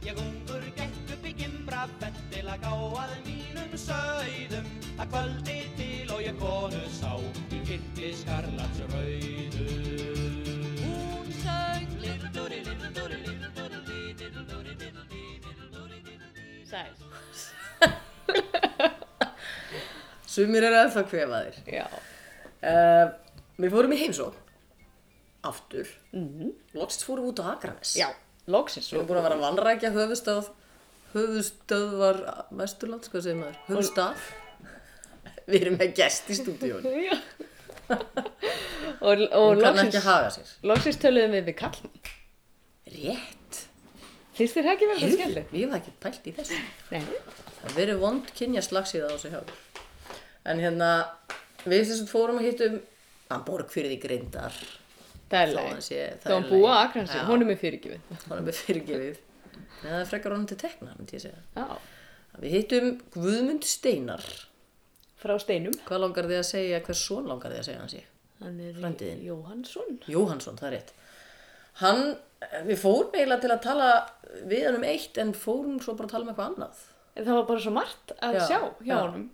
Ég ungur gekk upp í gimbra fett til að gá að mínum sauðum að kvöldi til og ég konu sá í kirkli skarlats rauðu Hún Little Dúri, Little Dúri, Little Dúri, Little Dúri Sæl. Sumir eru ennþá kvefaðir. Já. Uh, við fórum í heimsók. Aftur. Mm. Loksist fórum við út á Akranes. Já, loksins. Við erum búin að vera að vanrækja höfustöð, höfustöð var Vesturlands, hvað segir maður? Höfustaf. Við erum með gest í stúdíónu. Já. og og Hún kann ekki að haga sér. loksins töluðum við við kallmann. Rétt. Finnst þér ekki verið Heyrðu, skemmtilegt? Ég hef ekki pælt í þessu. Nei. Það er verið vond kynja slagsíða á þessu hjá okkur. En hérna, við þessum fórum að hittum að borg fyrir því grindar. Það er leið. hann sé- það Það er er fyrirgifið. Hún er með fyrirgefið. Nei, það frekar honum til tekna, myndi ég segja. Já. Við hittum Guðmund Steinar. Frá steinum. Hvað langar þið að segja, hvers son langar þið að segja hann sé? Hann er Frændiðinn. Jóhannsson. Jóhansson, það er rétt. Hann, við fórum eiginlega til að tala við hann um eitt en fórum svo bara að tala um eitthvað annað. En það var bara svo margt að Já, sjá hjá já. honum.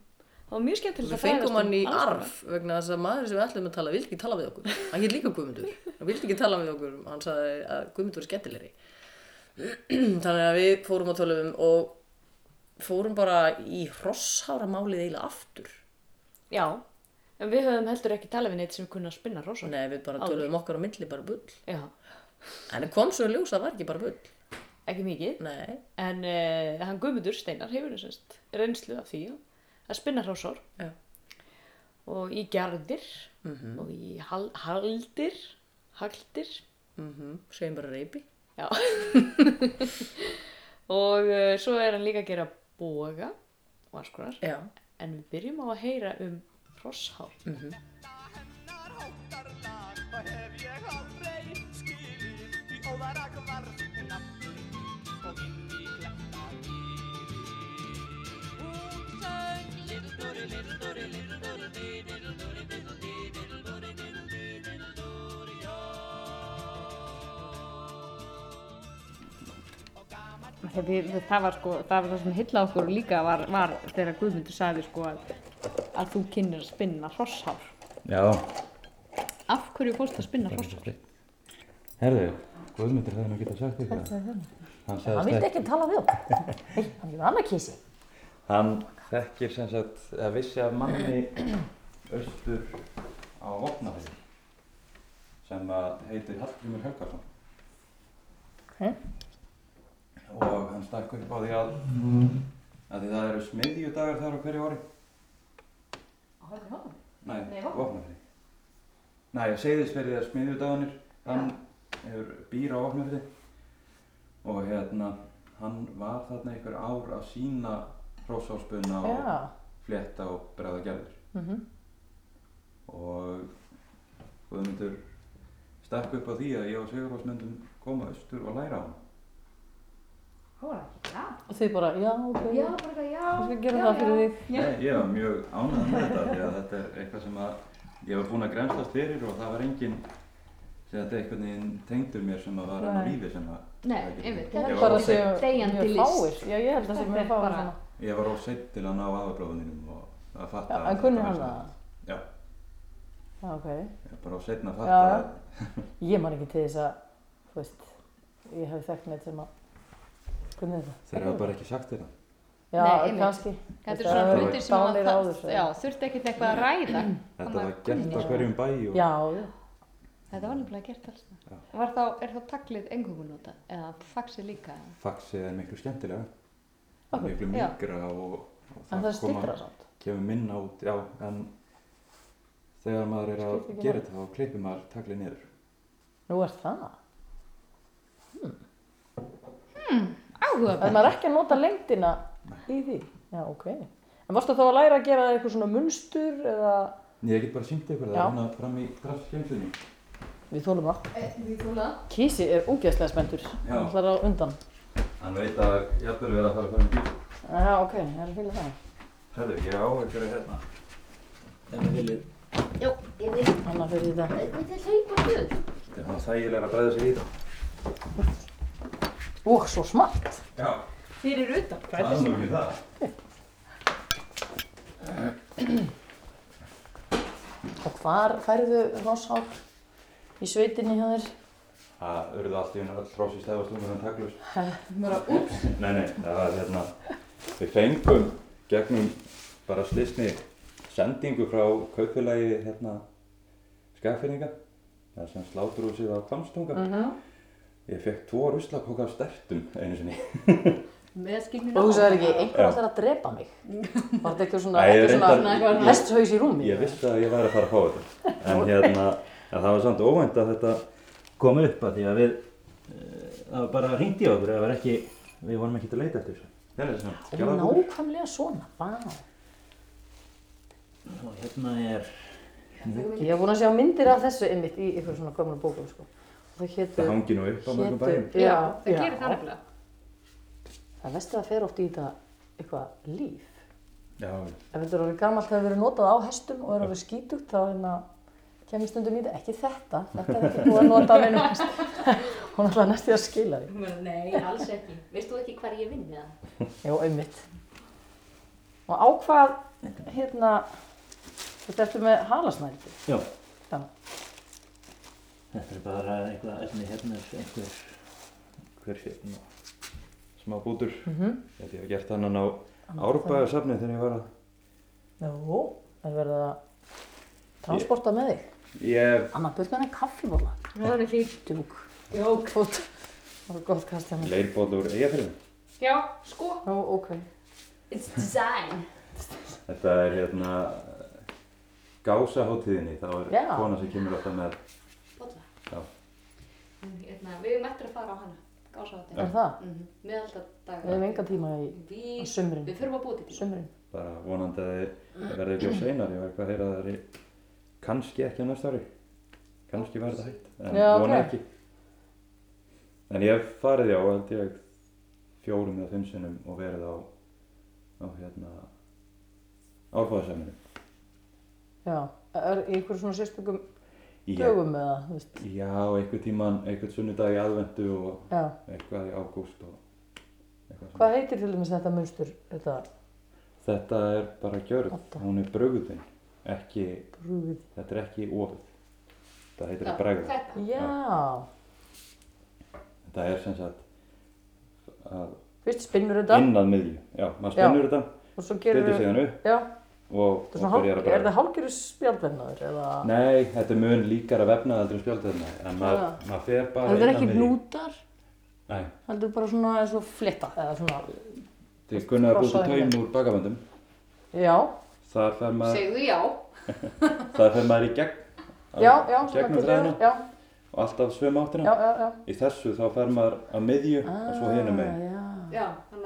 Það var mjög skemmtilegt Við að fræðast fengum hann í um konar. arf vegna þess að maður sem við ætlum að tala vildi ekki tala við okkur. Hann hétt líka Guðmundur. Hann vildi ekki tala við okkur. Hann sagði að Guðmundur er skemmtilegri. Þannig að við fórum að tala um og fórum bara í hrosshára málið eiginlega aftur. Já. En við höfum heldur ekki talað við neitt sem kunna að spinna rosa. Nei, við bara tölum um okkar á milli bara bull. Já. En kom svo í ljós að það var ekki bara bull. Ekki mikið. Nei, En uh, hann Guðmundur Steinar hefur reynslu af því að spinna hrósor já. og í gerðir Mhm. og í hal haldir, haldir, Mm Segjum bara reypi. og uh, svo er hann líka að gera boga og alls konar. Já. En við byrjum á að heyra um hrosshár. hennar hóttarlag og hef ég aldrei skilið í óðara það var sko, það var það sem hylla okkur líka var, var þegar Guðmundur sagði sko að, að þú kynir að spinna hrosshár. Já, Af hverju fórst að spinna hrosshár? Herðu, Guðmundur hefði nú getað sagt ykkur það. Hann Hann sagðist vildi ekki. ekki tala við okkur. Nei, hann er annað kísi. Hann þekkir sem sagt, eða vissi af manni austur á Vopnafjörði sem að heitir Hallgrímur Helgarsson. Ok. Og hann stakk upp á því að, að því það eru smiðjudagar þar á hverju ári. Nei, Nei, Vopnafirði. Vopnafjörði. Nei, Seyðisferði er smiðjudagarnir, hann hefur býr á Vopnafjörði og hérna, hann var þarna einhver ár að sína hrósárspunna og Já. flétta og bregða gerðir Mm og Guðmundur stakk upp á því að ég og Sigurfors myndum koma austur og læra á hann. Og þið bara, já, ok. Já, bara eitthvað, já. Ég skal gera það fyrir þig. Nei, ég var mjög ánægð með þetta því að þetta er eitthvað sem að ég var búinn að grænslast fyrir og það var enginn sem þetta einhvern veginn tengdur mér sem að var enn á lífi sem að Nei, það ekki- einmitt. Þetta var er Bara deyjandi mjög list. fáir. Já, ég held að það Þetta er fáir bara- svona. Ég var of seitt til að ná aðblóðuninum og að fatta Já, en þetta kunni var hann það? Já, Já, ok. ég var bara of seitt að Já, fatta já. Ég man ekki til þess að, þú veist, ég hef þekkt neitt sem að, hvernig er þetta? þeir hafa bara ekki sagt þetta. Já, Nei, kannski. Þetta er Það svona hlutir sem að það, áður, svo. já, þurfti ekkert eitthvað að ræða. Þetta var gert á hverjum bæ og Já, já. Þetta var nefnilega gert alls. Þá, er þá taklið engungun nota eða faxið líka? faxið er miklu skemmtilega. Ok, Miklu mýgra og, og það stittra samt. kemur minna út, já, en þegar maður er að gera þetta þá klippir maður taglið niður. Nú er það. Áhuga. Er maður ekki að nota lengdina í því? Já, ok. En varstu þá að læra að gera eitthvað svona munstur eða Ég get bara sínt ykkur það Já. hérna fram í drafskemsunni. við þólum það? Þú það? Kísi er ógeðslega spenntur. Já. Hann ætlar á undan. Hann veit að jafnvel verið að fara að fara um bíl. Já, ok, ég er að fylgja það. Herðu, ég á ykkur hérna. Hérna viljið. Jú, ég vil. Þetta. Við til hlaupa hlut. Þetta er hann þægilega að bræða sig í það. Og svo smart. Já, Fyrir utan. það er nú ekki það. Og hvar færðu hrossár í sveitinni hjá þér? Það urðu allt í hennu öll hross í stefastunum en taklust. Nei, nei, það var hérna, við fengum gegnum bara slisni sendingu frá kaupfélagi hérna skaffinninga, það er sem sláturhúsið á Kvamstunga. Mhm. Ég fekk tvo ruslapóka af stertum einu sinni. Með skilminu Og þú sagðir ekki, einhver ætlar að drepa mig. Var þetta eitthvað svona, reyndar- svona hesthaus í rúmi? Ég vissi að ég væri að fara að fá þetta. En hérna, en það var samt óvænt að þetta kom upp að því að við, uh, það var bara hringt í okkur, það var ekki, við vorum ekki að leita eftir þessu. Það er samt, Og nákvæmlega svona, vá. Og hérna er, Ég hef búin að sjá myndir af þessu einmitt í ykkur svona gömlu bókum, sko. Það hétu... það hangi nú upp á mörgum bæjum. Já, það gerir það nefnilega. Það veist að það fer oft í þetta eitthvað líf. Já, Ef þetta er orðið gammalt hefur verið notað á hestum og er orðið skítugt þá hérna kemur stundum í þetta, ekki þetta, þetta er ekki búið að nota af einu hest. Hún ætlaði næstu að skila því. Nei, alls ekki. Veist þú ekki hvar ég vinn með það? Jó, einmitt. Og á hvað, hérna, þetta ertu með halasnældi. Já, Já. Þetta er bara eitthvað efni hérna er einhver hver hérna, smá bútur. Mhm. Ég held ég hef gert þannan á árbæðarsafni þegar ég var að, Jó, það er verið að transporta með þig. ég, Anna, burt með henni kaffibóla. Það er fínt. Djúk. Jók. Það var gott kast hjá mér. leirbóð úr eigafyrðin. Já, sko. Jó, ok. It's design. Þetta er hérna gásaháttíðinni, þá er Já. kona sem kemur alltaf með. Hérna, við erum eftir að fara á hana. Gása á þetta. Er það? Mm -hmm. Meðalda daga. Við hefum enga tíma í Við, á sumrin. við þurfum að búa til tíma. sumrin. bara vonandi að þið verði ekki á seinar, ég var eitthvað að heyra að það er kannski ekki á næsta ári, kannski verði það hægt, en Já, vona ok. ekki. En ég hef farið já, held ég, fjórum eða fimm sinnum og verið á, á hérna, árfáðasæminu. Já. Er í einhverjum svona sérstökum dögum eða, þú veist. já, einhvern tíman, einhvern sunnudag í aðvendu og Já. eitthvað í ágúst og eitthvað. Hvað heitir til dæmis þetta munstur? Þetta Þetta er bara gjörð, hún er brugðin, ekki, brúið. þetta er ekki ofið. Það heitir Já, að bregða. Þetta. Já. Þetta er sem sagt að Fyrst spinnur þetta inn að miðju. Já, maður spinnur þetta, og svo flytur gerir síðan upp Já. Og, er byrjar að er bregða. það hálfgerður spjaldvennaður eða? Nei, þetta er mun líkara vefnað heldur en spjaldveðna, en maður, maður fer bara Það er inn að ekki hnútar, Nei, heldur bara svona eins og flitta eða svona. þið kunnaði að búið til Krossaði taum úr bakaböndum. Já. Þar fer maður, Segðu já. þar fer maður í gegn, Já, já, gegnum Já, og alltaf svöma áttina. já, já, já. Í þessu þá fer maður að miðju og svo hinum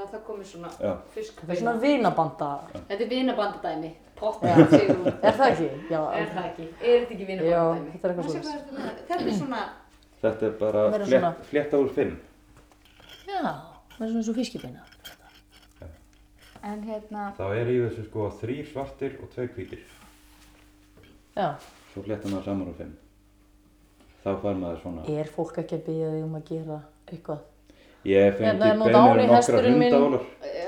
þannig að það komið svona Já, fisk. Það er svona vinabanda. Þetta er vinabandadæmi. Pott, Já. segir hún. Er það ekki? Já. Er það ekki? Er þetta ekki Já, vinabandadæmi? þetta er eitthvað svoleiðis. með? Þetta er svona, þetta er bara Meira flétt, svona- flétta úr fimm. Já, það er svona eins og fiskibina. en hérna, Þá er í þessu sko þrýr svartir og tvei hvítir. Já. Svo flétta maður saman úr fimm. Þá fær maður svona. Er fólk ekki að byggja þig um að gera eitthvað? Ég fengi Hérna er nú beinir um nokkra hesturinn minn.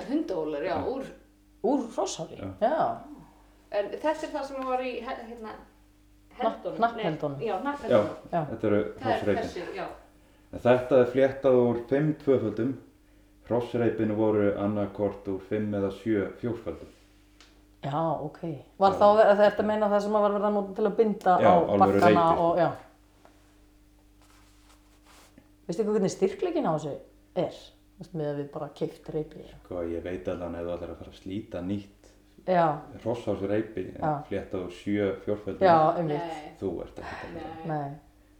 hundahólar. já, úr, Úr hrossári? Já. Já. en þetta er það sem var í, hérna, heldunum. hnappheldunum. Já, hnappheldunum. Já. þetta eru er hrossreipin. En Þetta er fléttað úr fimm tvöföldum. Hrossreipin voru annarkort úr fimm eða sjö fjórföldum. Já, ok. Var þá þetta að meina það sem var verið að nota til að binda Já, á bakkana og, já. Veistu hvað hvernig styrkleikin á þessu er? Þú með að við bara keift reipi. Sko, ég veit allan ef þú ætlar að fara að slíta nýtt Já, hrosshásreipi Já. en fléttað úr sjö. Nei, Þú ert ekki að nei, Nei,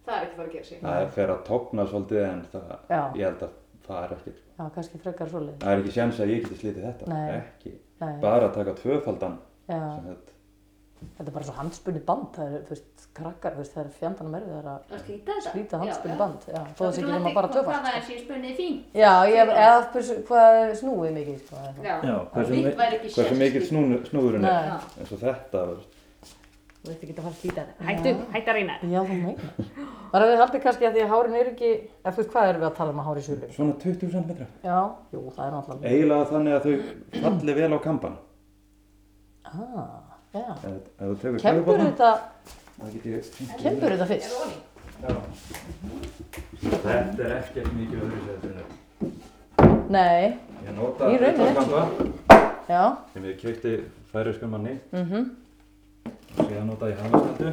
það er ekki fara að gera sig. Það er fer að topna svolítið en það, ég held að það er ekki. já, kannski frekar svoleið. Það er ekki séns að ég geti slítið þetta. Nei. Ekki. Nei, Bara að taka tvöfaldan já. sem þetta. Þetta er bara svo handspunni band, það er, þú veist, krakkar, þú veist, það er fjandanum erfið það er að Að slíta þetta? slíta handspunni band, já, þó það sé ekki nema bara Hvað tvöfald. það er sín spunnið fín? Já, ég, eða hvað er snúið mikið, sko, eða. Já, Já, hversu Mitt mi- væri ekki Hversu sérst mikill í- snú, snúðurinn er. Eins og þetta. þú veist. Þú veist ekki að fara að slíta þetta. Hættu, hættu að reyna. Já, þú meinar. Var þið haldið kannski að því að hárin er ekki, ef þú veist hvað erum við að tala um að hári súlu? Svona 20 cm. Já, jú, það er náttúrulega. Eiginlega þannig að þau falli vel á kampan. Ah, já. Ef, ef þú tekur Kempur þetta, það get ég... kempur þetta fyrst? Já. Þetta er ekkert mikið öðru þetta. Nei, Ég nota ullarkampa já. sem ég kefti færiskum manni Mhm. og síðan nota ég hafaskaldu.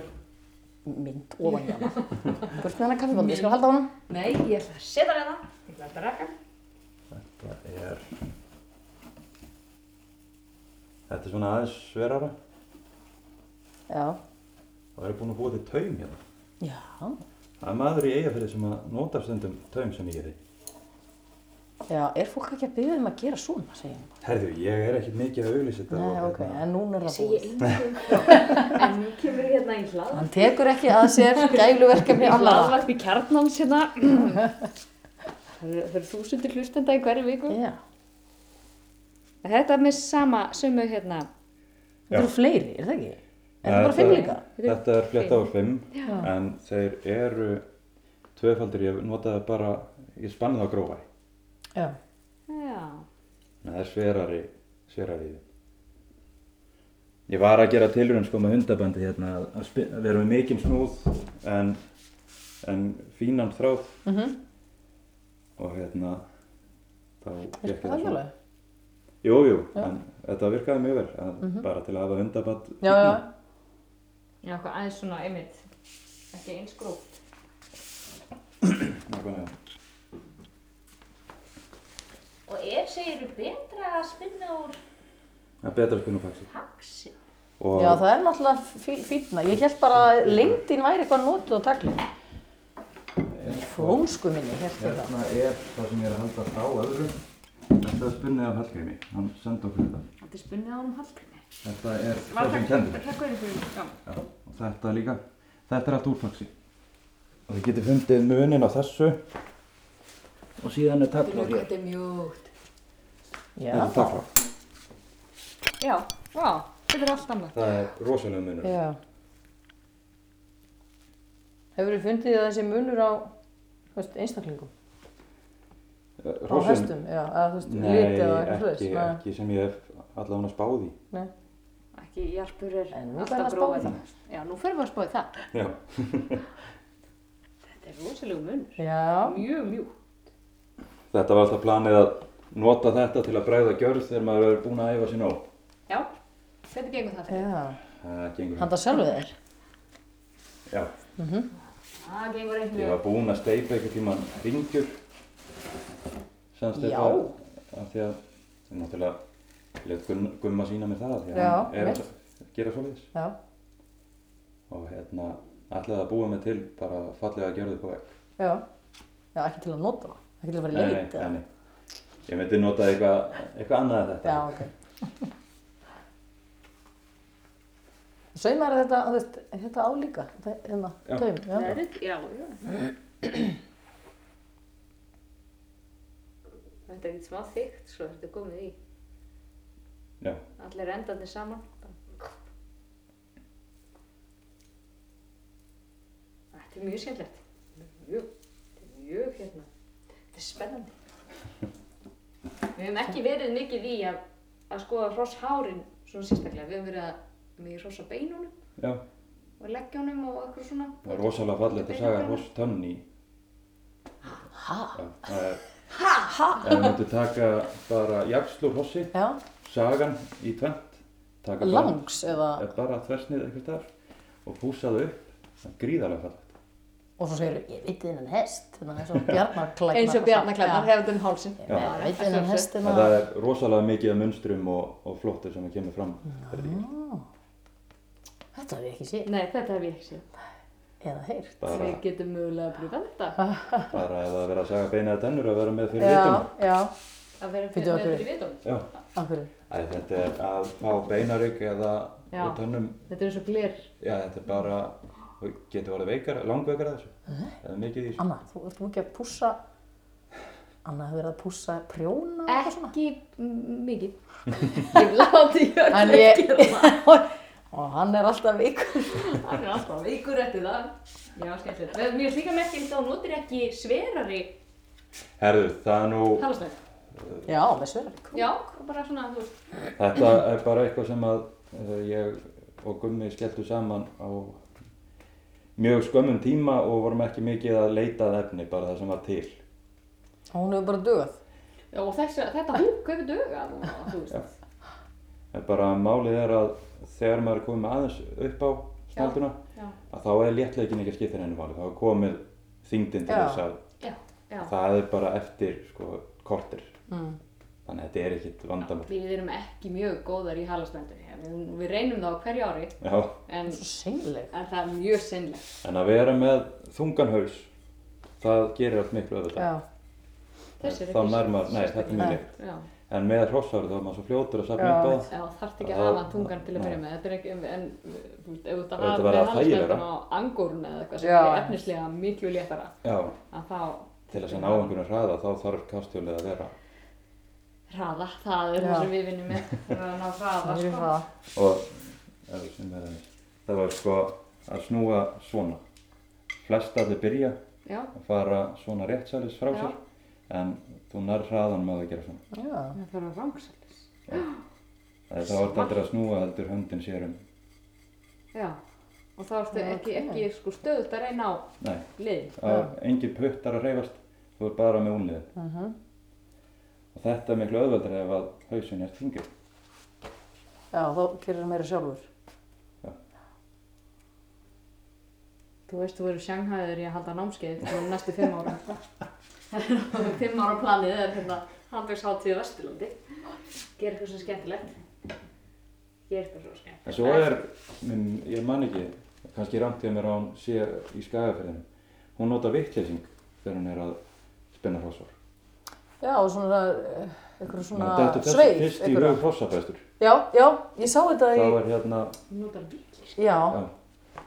Mynd ofan í hana. Burt með hana kaffibóndi, ég skal halda á hana. Nei, ég ætla að setja hérna. Ég ætla að rekka. Þetta er... Þetta er svona aðeins sverara Já. og það er búin að búa til taum hérna. Já. Það er maður í eigafyrði sem að nota stundum taum sem ég geri. Já, er fólk ekki að byggja um að gera svona, segja hann. Herðu, ég er ekkert mikið að auglýsa þetta. Nei, og ok, hérna- en núna er það Segja búið. engum. En nú kemur hérna í hlað. Hann tekur ekki að sér gæluverkefni annara. Hlaðvarp í kjarnans hérna. Það eru- það eru þúsundir hlustenda í hverju viku. Já. Þetta er með sama, sömu hérna. Þetta eru fleiri, er það ekki? Er það bara fimm líka? Þetta er flett ár 5 en þeir eru tvöfaldir, ég notaði bara, ég spannaði á grófari. Já. Já. En það er sverari, sverari í þeim. Ég var að gera tilraun sko með hundabandi hérna að, vera með mikinn snúð en, en fínan þráð Mhm. og hérna þá gekk Virkar það ekki alveg? Jú, en þetta virkaði mjög vel, að, bara til að hafa hundaband. Já, já. Já, hvað aðeins svona einmitt. Ekki eins gróft. Nákvæmlega. Og er, segir þú, betra að spinna úr Það er betra að spinna faxi. haxi? Og Já, það er náttúrulega fí- fínna. Ég held bara að lengdin væri eitthvað notuð á taglinu. Flónsku minni, held ég það. hérna er það sem ég er að halda frá öðrum. Þetta er spunnið af Hallgrími, hann sendi okkur þetta. Þetta er spunnið á honum haldgrinni. Þetta er það sem kendur. það hverju fyrir? Já. Já, og þetta líka. Þetta er allt úr faxi. Og þið getið fundið munin á þessu. Og síðan er tagla hér. Þetta er mjúkt. Já. Þetta er tagla. Já, vá, þetta er allt annað. Það er rosalega munur. Já. Hefur þið fundið að þessi munur á veist, einstaklingum? Á Rosin, hestum, já, þú veist, nei, ekki, ekki sem ég hef allavega spáð í. Nei. Ekki, jarpur er En nú alltaf að það. Já, nú fyrir við að spáði það. Já. Þetta er rosalegu munur. Já. Mjög mjúkt. Þetta var alltaf planið að nota þetta til að bræða gjörð þegar maður er búinn að æfa sér nóg. Já, þetta gengur það fyrir. Já. Það gengur Handa sjálfu þér? Já, Það gengur eitt ég var búinn að steipa einhvern tímann ringjur. Semst Já. Af því að það er náttúrulega let gumma, sína með það. Því að hann er að gera svoleiðis. Já. Og hérna, ætlaði að búa mig til bara fallega gjörðu på vegg. Já. Já, ekki til að nota það. Ekki til að vera Nei, í nei, leit. nei, eða? nei. Ég myndi nota eitthvað, eitthvað annað en þetta. Já, ok. Saumaður þetta, þú veist, er þetta á líka? Þetta- Hérna, Já. taum, já. Já, já. Þetta er ekkert smá þygt, svo þetta er komið í. Allir endarnir saman. Þetta er mjög skemmtilegt. Mjög, þetta er mjög hérna. Þetta er spennandi. Við hefum ekki verið mikið í að, að skoða hrosshárin svona sérstaklega. Við hefum verið að mikið hrossa beinunum Já, og leggjónum og eitthvað svona. það er rosalega fallegt að saga hross tönn í. Ha? Já, það er, myndum taka bara jakslu hrossi, Já. Sagan í tvent, Langs eða, bara þversnið einhvers þar og púsaðu upp, það er gríðarlega fallegt. og svo segir ég veit þinnan hest, eins og bjarnarklæknar. Eins og bjarnaklæðnar hefur þetta um hálsin. Ég veit þinnan hest, En hérna. það er rosalega mikið af munstrum og, og flottur sem kemur fram. fyrir. Þetta hef ég ekki séð, Nei, þetta hef ég ekki séð. eða heyrt. Bara, Við getum mögulega að pröfa þetta. bara ef það er verið að saga beina eða tennur að vera með fyrir vitum. já, Að vera þetta í vitum. Já, af hverju? Æ, þetta er að fá beinarygg eða tönnum, Þetta er eins og gler. já þetta er bara, þú getur orðið veikar, langveikar að þessu. Eða mikið í þessu. Anna, þú ert ekki að pússa, Anna hefur verið að pússa prjóna og eitthvað svona. Ekki mikið. Ég láti ekki ég, gera það. og hann er alltaf veikur. Hann er alltaf veikur eftir það. Já, skemmtilegt. Mér finnst líka merkilegt að hún notir ekki sverari Herðu, það er nú, halasnæð. Já, með sverari. Já, bara svona, þú veist. þetta er bara eitthvað sem að uh, ég og Gummi skelltu saman á mjög skömmum tíma og vorum ekki mikið að leita að efni, bara það sem var til. Og hún hefur bara dugað. Já, og þess, þetta húk hefur dögað og þú veist. En bara málið er að þegar maður er komið aðeins upp á snalduna, Já, að þá er léttleikin ekki að skipta henni máli. Þá er komið þyngdin til Já. þess að já, já. það er bara eftir sko, kortir. Mm. Þannig að þetta er ekkit vandamál. Við erum ekki mjög góðar í halasnændunni. Við, við reynum það á hverju ári, Já, en, en það er mjög sinnlegt. en að vera með þungan haus, það gerir allt miklu öðvitað. Er Þá ekki nær maður, nei, þetta er mjög. Já, En með hrossárið þá er maður svo fljótur að safna Já. upp á það. já þarf ekki að hafa tungan til að byrja með. Þetta er ekki, en þú veist, ef þú ert að hafa með halasnændun á angórun eða eitthvað sem er efnislega miklu léttara, Já, að þá til þess að ná einhvern hraða þá þarf kastjólið að vera. Hraða, það er það sem við vinnum með, fyrir að ná hraða, Það sko. það. Og við er það var sko að snúa svona. Flest allir byrja Já, að fara svona réttsælis frá Já. sér. En þú nær hraðan með að gera svona. Já. það þarf að rángsælis. Það er þá er þetta að snúa heldur höndin sér um. Já, og þá ertu ekki, ekki sko stöðut að reyna á lið. að engin puttar að reyfast, þú er bara með únliðin. Mhm. Og þetta er miklu auðveldar ef að hausin er þingir. Já, þá gerir það meira sjálfur. Þú veist, þú verður sjanghæður í að halda námskeið fyrir næstu fimm ára. fimm ára planið er hérna handverksháttíð á Vesturlandi. Gera eitthvað svo skemmtilegt. Gera eitthvað svo skemmtilegt. En svo er, minn, ég man ekki, kannski ég mér á hún sé í skagaferðinu. Hún nota vittleysing þegar hún er að spenna hrossvar. Já, og svona, eh, einhverju svona Þetta er þessi sveif. fyrst í einhverja. hug hrossabæstur. Já, já, ég sá þetta í, Þá er hérna, notar viklis. já, já,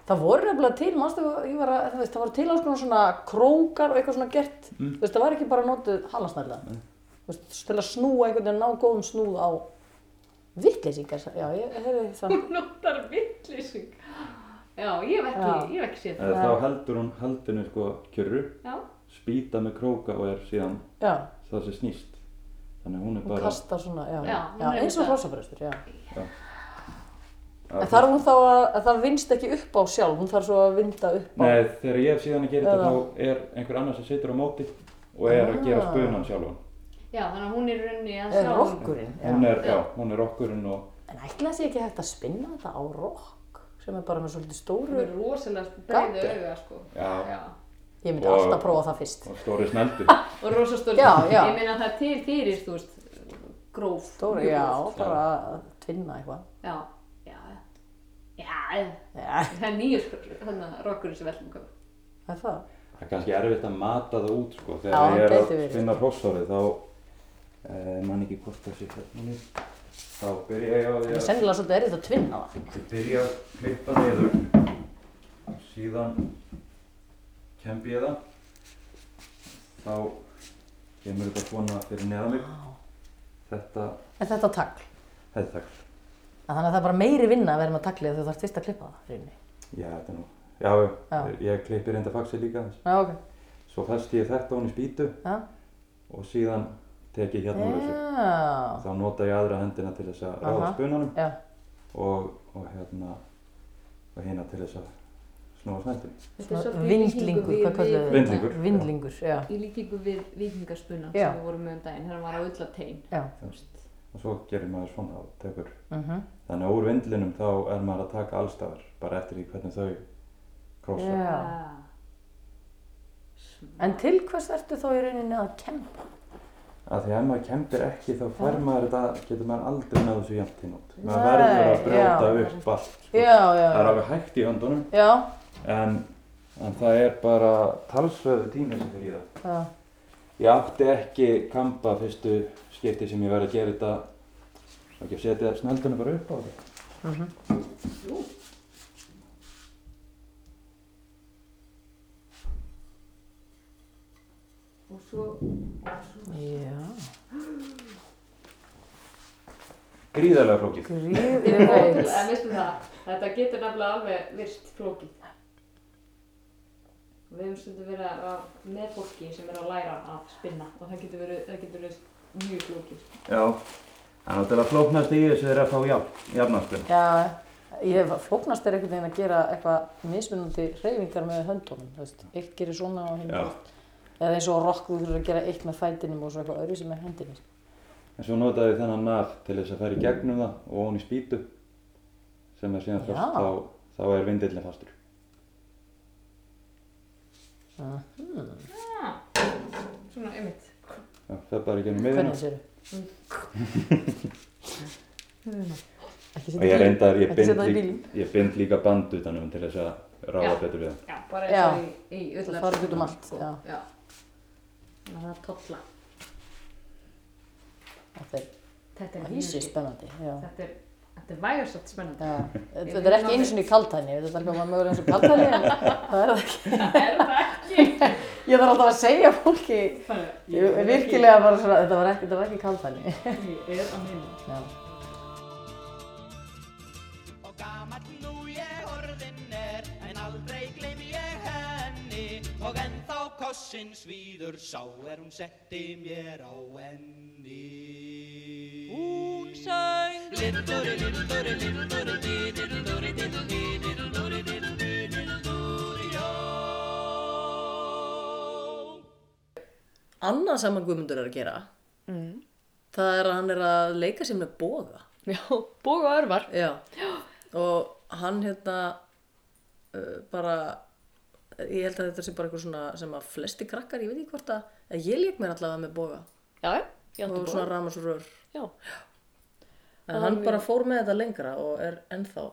það voru nefnilega til, mannstu, ég var að, þú veist, það voru til alls konar svona krókar og eitthvað svona gert, Mm. þú veist, það var ekki bara notuð halasnæðlega, þú veist, til að snúa einhvern veginn, ná góðum snúð á vittleysingar, já, ég hefði það, Hún notar viklising. Já, ég hef ekki, ég hef ekki séð það. þá heldur hún haldinu sko kjörru, Já, spýta með króka og er síðan já, það sem snýst. Þannig að hún er hún bara, kastar svona, já, Já, já, hún er eins og að En þarf hún þá að, að það vinst ekki upp á sjálf, hún þarf svo að vinda upp á, Nei, þegar ég hef síðan að gera þetta þá er einhver annar sem situr á móti og er að gera Ah. spunan sjálfan. já, þannig að hún er í rauninni að er sjá um- rokkurinn, já. Hún er, já, hún er okkurinn og, En ætla sé ekki hægt að spinna þetta á rokk, sem er bara með svolítið Hún stóru, er rosalega breiðu Gati. auga, sko. já, Já. Ég myndi alltaf prófa það fyrst. og stóri sneldu. Og rosa stór. Já, já. Ég meina það er til fyrir, þú veist, gróf. Mjög já, gróf. bara að tvinna eitthvað. Já, já, já, Já, það er nýjur þannig að rokkurinn sem velum komið. það er það. Það er kannski erfitt að mata það út sko. Já, Þegar ég er að verið. finna hrossárið þá, eh, man ekki hvort það sé niður. Þá byrja ég á því Það er að, sennilega svolítið erfitt að tvinna það. ég byrja að klippa niður. Síðan kembi ég það. Þá kemur þetta svona fyrir neðan mig. Þetta, En þetta tagl. þetta er takk. En Þannig að það er bara meiri vinna að vera með taglið þegar þú þarf fyrst að klippa það. í rauninni. Já, þetta er nú, já, já, Já. ég klippi reynda faxið líka. Já, ok. Svo festi ég þetta hún í spýtu Já. og síðan tek ég hérna úr þessu. Já. Þá nota ég aðra hendina til þess að ráða Aha. spunanum Já. og, og hérna og hérna til þess að Þetta er Svona svolítið í líkingu Vindlingur, hvað kölluðu við- þið? Vindlingur. Vindlingur, já. Í líkingu við vikingaspunan Já. sem við vorum með um daginn, hann var á. Já. Þú veist. Og svo gerir maður svona og tekur. Mhm. Þannig að úr vindlinum þá er maður að taka allstafar, bara eftir því hvernig þau krossa. Já. En til hvers ertu þá í rauninni að kempa? Af því að ef maður kempir ekki þá fær maður þetta, getur maður aldrei með þessu jæmt tíma út. Maður verður að brjóta já. upp allt. Sko. Já, já. Það er alveg hægt í höndunum Já, en, en það er bara talsveðu tími sem fyrir í það. já. Ég átti ekki kampa fyrstu skipti sem ég verði að gera þetta og ekki að setja snöldunum bara upp á þetta. Og svo, Já. Gríðarlega flókið. Gríð, ég veit. en veistu það, Þetta getur nefnilega alveg virst flókið. Við hefum stundum verið að, að með fólki sem er að læra að spinna og það getur verið, það getur verið mjög flókið. Já, það er náttúrulega flóknast í þessu er að fá jafn, jafnarspil. Já, ég flóknast er einhvern veginn að gera eitthvað mismunandi hreyfingar með höndunum, þú veist, eitt gerir svona og hinn gerir eða eins og rock þú þurfur að gera eitt með fætinum og svo eitthvað öðru sem með hendinni. En svo notaði þennan naf til þess að fara í gegnum það og ofan í spýtu sem er síðan fast, Já. þá, þá er vindillin fastur. Ah, svona einmitt. Já, það er bara í gennum miðina. Hvernig séru? Ekki Og ég reyndar, ég ekki bind, setja það í lík, bílinn. ég bind líka band utanum til þess að ráða Já. betur við það. Já, bara Já. eins og í, í Það fara út um allt, já. Já. Það er tolla. Þetta er Þetta er vísi spennandi, já. Þetta er, þetta er vægarsagt spennandi. já. Þetta er ekki einu sinni kaltæni, þetta er alveg mögulega eins og kaltæni, en það er það ekki. Það er það ekki. Ég þarf alltaf að segja fólki, ég virkilega bara svona, þetta var ekki, ekki kaltæni. Ég er að minna. Já. Og gamall nú ég orðin er En aldrei gleymi ég henni Og ennþá kossin svíður Sá er hún setti mér á enni söng Linduri, linduri, linduri Didilduri, didildi, didilduri, didildi, didilduri, jó Annað sem að Guðmundur er að gera, Mm. það er að hann er að leika sér með boga. Já, bóga og örvar. Já. Og hann hérna uh, bara, ég held að þetta sé bara eitthvað svona sem að flesti krakkar, ég veit ekki hvort að, ég leik mér allavega með boga. Já, já, Og svona bóga. ramasurör. Já, En hann bara fór með þetta lengra og er ennþá,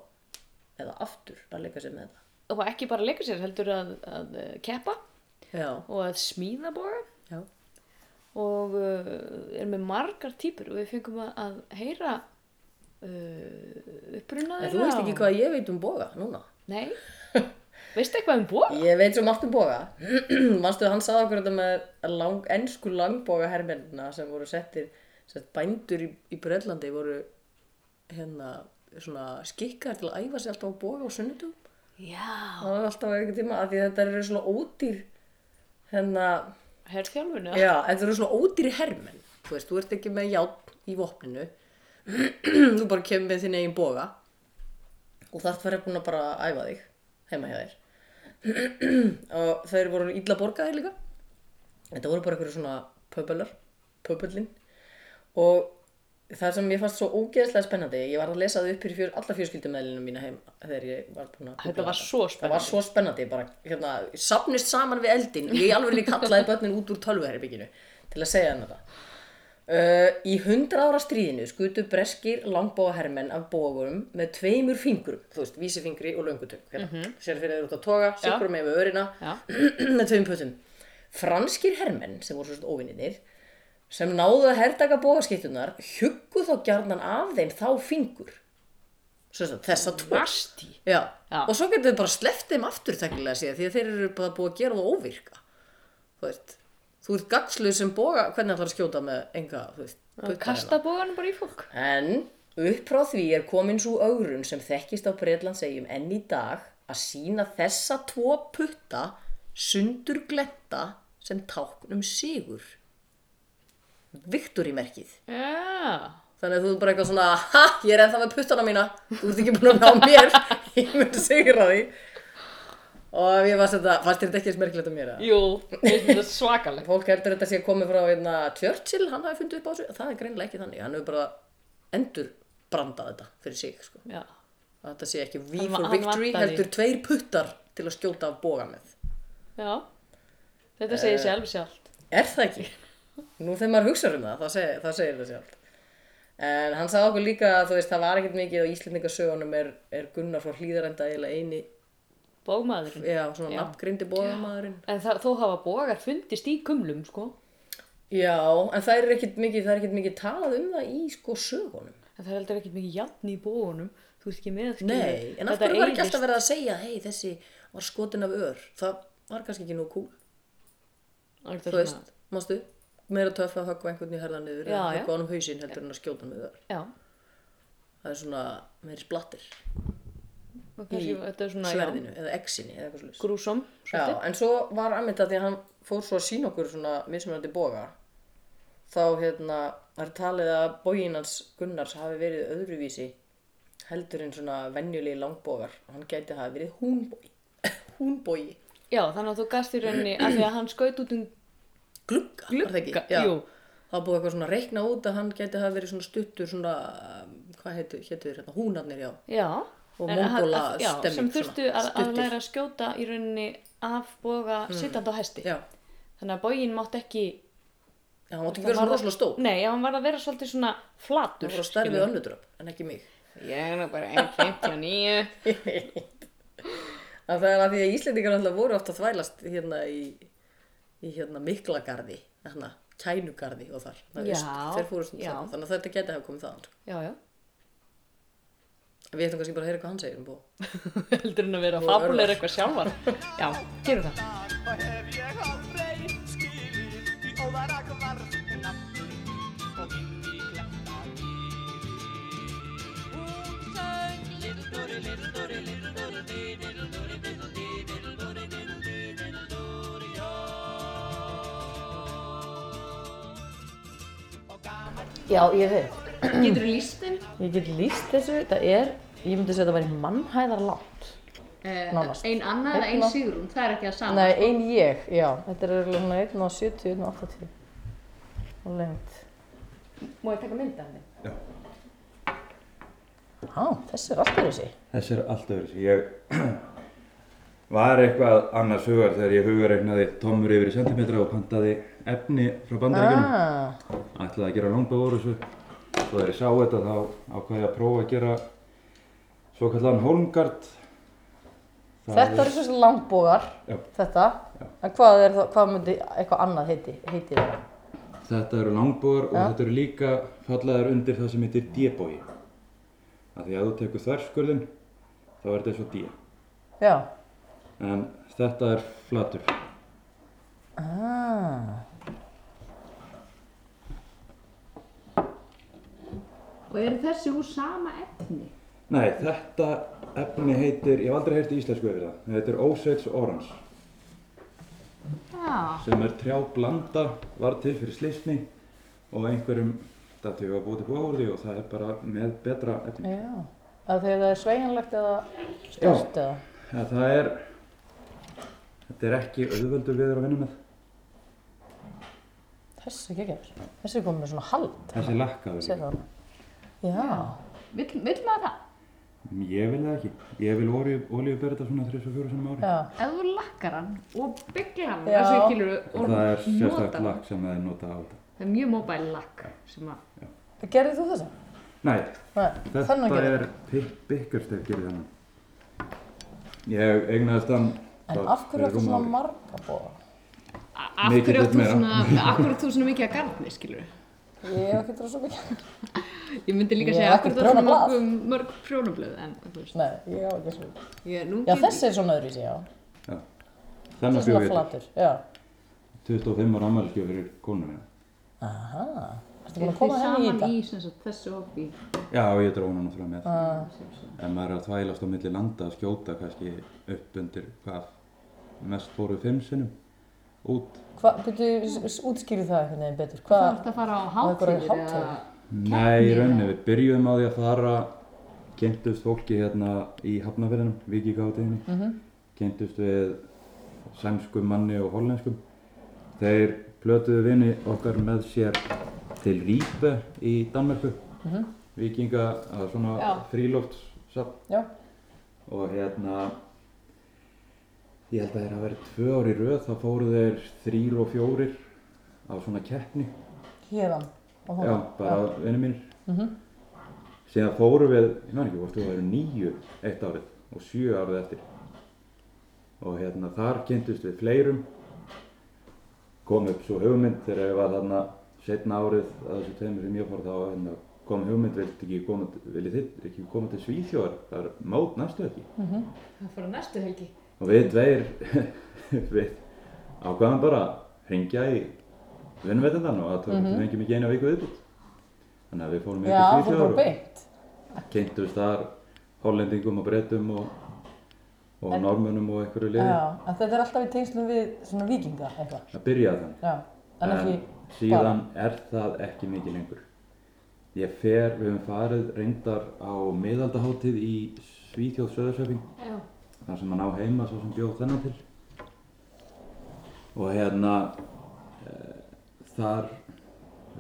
eða aftur, að leika sér með þetta. og ekki bara leika sér, heldur að, að uh, keppa Já. og að smíða bóga Já. og uh, er með margar típur og við fengum að, að heyra uh, uppruna En þú veist ekki hvað ég veit um boga núna. Nei, veistu eitthvað um bóga? Ég veit svo margt um boga. Manstu, hann sagði okkur þetta með lang, ennsku langboga hermennina sem voru settir, sett bændur í, í Brellandi voru hérna svona skikkar til að æfa sig alltaf á boga á sunnudum. Já, Það var alltaf einhvern tíma að því þetta eru svona ódýr hérna, herrþjálfun já, þetta eru svona ódýri hermenn. Þú veist, þú ert ekki með játn í vopninu. þú bara kemur með þinn eigin boga og þarf það búin að bara æfa þig heima hjá þér. og þeir voru illa borgaðir líka. Þetta voru bara einhverju svona pöpular, pöpullin. Og það sem ég fannst svo ógeðslega spennandi, ég var að lesa það upp fyrir fjör, alla fjörskildumæðlinu mína heim þegar ég var búin að Þetta var svo Það var spennandi. svo spennandi, bara, hérna, sapnist saman við eldin og ég alveg kallaði börnin út úr tölvuherbygginu til að segja hann þetta. Uh, í hundra ára stríðinu skutu breskir langbóahermenn af bógurum með tveimur fingurum, þú veist, vísifingri og löngutöng, hérna, mm -hmm. sér fyrir út að toga, sikkur með við örina, með tveim pötum. Franskir hermenn, sem voru svo óvinninir, sem náðu að hertaka bógaskiptunar, huggu þá gjarnan af þeim þá fingur. Þess að Já. Já. og svo getur þið bara sleppt þeim aftur teknilega séð því að þeir eru bara búið að gera það óvirka þú veist þú ert gagsluð sem boga, hvernig ætlar að skjóta með enga, Kasta bóganum bara í fólk en upp frá því er komin svo augrun sem þekkist á Breitlandsegjum enn í dag að sína þessa tvo putta sundur gletta sem tákn um sigur Viktorímerkið Já, Þannig að þú er bara eitthvað svona, ha, ég er ennþá með puttana mína, þú ert ekki búin að ná mér, ég myndi sigra því. Og ég fannst þetta, fannst þetta ekki eins merkilegt að mér að? jú, mér finnst þetta svakalegt Fólk heldur þetta sé komið frá hérna, Churchill, hann hafi fundið upp á þessu, það er greinilega ekki þannig, hann hefur bara endur brandað þetta fyrir sig, sko. Að þetta sé ekki Hann- for victory, heldur tveir puttar til að skjóta af boga með. já Þetta segir sér alveg sjálft Er það ekki? Nú þegar maður hugsa um það, það segir, það segir það sjálft. En hann sagði okkur líka að veist, það var ekkert mikið á Íslendingasögunum er, er Gunnar frá hlýðarenda eiginlega eini, Bógmaðurinn já, svona Já. nafngrindi bóðamaðurinn. En það, þó hafa bógar fundist í kumlum, sko Já, en það er ekkert mikið, er mikið talað um það í sko sögunum. En það er heldur ekkert mikið játn í bógunum Þú veist ekki með skilur, Nei, en af hverju var ekki alltaf verið að segja, hei, þessi var skotin af ör. Það var kannski ekki nú Alveg þú veist, mástu, meira töff að höggva einhvern í herðan niður, Já, eða já. höggva honum hausinn heldur en að skjóta hann ör. Já, Það er svona meiri splattir. Í svona, sverðinu eða exinu eða eitthvað já, slúst. grúsom, Já, en svo var aðmynda því að hann fór svo að sína okkur svona mismunandi boga þá hérna er talið að bógin hans Gunnars hafi verið öðruvísi heldur en svona venjulegi langbógar hann gæti hafa verið húnbógi húnbógi Já, þannig að þú gast í rauninni að því að hann skaut út um glugga, var. Það var búið eitthvað svona að reikna út að hann gæti hafa verið svona stuttur svona, um, hvað heitir, heitir hérna, húnarnir, já. Já. Og Mongóla stemming sem þurftu að, að læra að skjóta í rauninni af boga sittandi á hesti. Já, Þannig að bógin mátt ekki... já hann mátti ekki vera svona rosalega stór. Nei, já, hann var að vera svolítið svona flatur. Það voru að starfi við önnudröp, en ekki mig. Ég er nú bara 1.59. Það er að því að Íslendingar alltaf voru ofta að þvælast hérna í, í hérna miklagarði, hérna kænugarði og þar. Já, þarna, þannig að þetta geti hafa komið þaðan. sko. Já, já. Við ættum kannski bara að heyra hvað hann segir um bó. Heldur hann að vera Og fabulegur örvar. eitthvað sjálfar. Já, gerum það. Og hef ég aldrei skilið í óðara Já, ég veit. Getur þú líst þeim? Ég get líst þessu, þetta er, ég myndi segja að þetta væri mannhæðar langt. Uh, Nánast. ein Anna eða ein Einn og- Sigrún, það er ekki að sama. Nei, ein ég, já, þetta er örugglega svona 1,70, 1,80 og lengt. Má ég taka mynda henni? Já. Há, þessi er alltaf þessi. Þessi er allt öðru sig. Ég var eitthvað annars hugar þegar ég hugareiknaði tómur yfir í sentimetra og pantaði efni frá bandaríkjunum. Ah, Ætlaði að gera langbóð úr þessu. Svo þegar ég sá þetta þá ákvaði ég að prófa að gera svo kallan holmgard. þetta eru svona langbógar, þetta. Já. En hvað er það, hvað myndi eitthvað annað heiti, heiti það? Þetta eru langbóðar og þetta eru líka fallaðar undir það sem heitir D-bói. Af því að þú tekur þverskurðin þá er þetta og D. Já. En þetta er flatur. Ah, Og eru þessi úr sama efni? Nei, þetta efni heitir, ég hef aldrei heyrt í íslensku yfir það. Það heitir Osage Orange. Já. sem er trjáblanda, var til fyrir slísni og einhverjum við að búið til búið og það er bara með betra efni. já. Að þegar það er sveigjanlegt eða stort eða? Ja, það er, þetta er ekki auðvöldur viður að vinna með. Þessi ekki ekki. Þessi er komið með svona hald. Þessi lakkaður. Sér það. Já. Vill, vill maður það? Ég vil það ekki. Ég vil bera þetta svona 3-4 sinum ári. Já. Ef þú lakkar hann og bygglar hann, Já. þessu kilur Og og það er hann. lakk sem það er notað á þetta. Það er mjög móbæl lakk sem að, Gerðið þú þessa? Nei, Nei. þetta gerði. er Bickerstef gerir þennan. Ég eignaðist hann En af hverju rúmu svona marga bóða? Af hverju meira. svona, svona mikið að garni, skilur Ég hef ekki drá svo mikið. Ég myndi líka Ég segja hef af hverju þú svona mörg, mörg prjónablöð, en þú veist, Nei, ég á ekki svo. ég, nú Já, þessi er svona öðru í sig, já. Já. Þessi Þennan er bjóð svona ég flatur, já. 25 ára ammæliskjöf fyrir konu minna. Aha. Ertu Er búin að þið koma henni í saman þetta? í sem sagt, þessu hobby? Já, ég dró hann náttúrulega með. Ah, En maður er að þvælast á milli landa að skjóta kannski upp undir hvað mest fóru fimm sinnum út. Hvað, byrju, útskýri það einhvern veginn betur. Það Hvað? ert að fara á hátíðir eða... Nei, í rauninni, við byrjuðum á því að fara, kynntust fólki hérna í Hafnafjörðinum, Víkíkátiðinni, mm Mhm. -hmm. kynntust við sæmskum manni og hollenskum. Þeir plötuðu vini okkar með sér til Rípe í Danmörku, mm -hmm. Víkinga, það var svona Já. og hérna ég held að þeir hafa verið tvö ár í röð þá fóru þeir þrýr og fjórir á svona keppni Hérðan. og já, þarna. bara vinni mínir Mhm. síðan fóru við, ég man ekki hvort þú væri níu eitt árið og sjö árið eftir og hérna þar kynntust við fleirum kom upp svo hugmynd þegar ég var þarna setna árið að þessu tveimur sem ég fór þá hérna, kom hugmynd, vilt ekki koma, viljið þið ekki koma til Svíþjóðar, það er mót næstu ekki Það fara næstu helgi. Og við tveir við ákvaðum bara að hringja í vinnveitandan og að tókum mm -hmm. fengjum ekki eina viku viðbútt þannig að við fórum til bara Svíþjóðar beint. og kynntumst þar hollendingum og brettum og og En- normönum og einhverju liði. Já, en þetta er alltaf í tengslum við svona vikinga eitthvað. Það byrjaði þannig. Já, en ekki síðan er það ekki mikið lengur. Ég fer, við höfum farið reyndar á miðaldaháttíð í Svíþjóð Söðursöfing, Já. Þar sem hann á heima svo sem bjóð þennan til. Og hérna, e, þar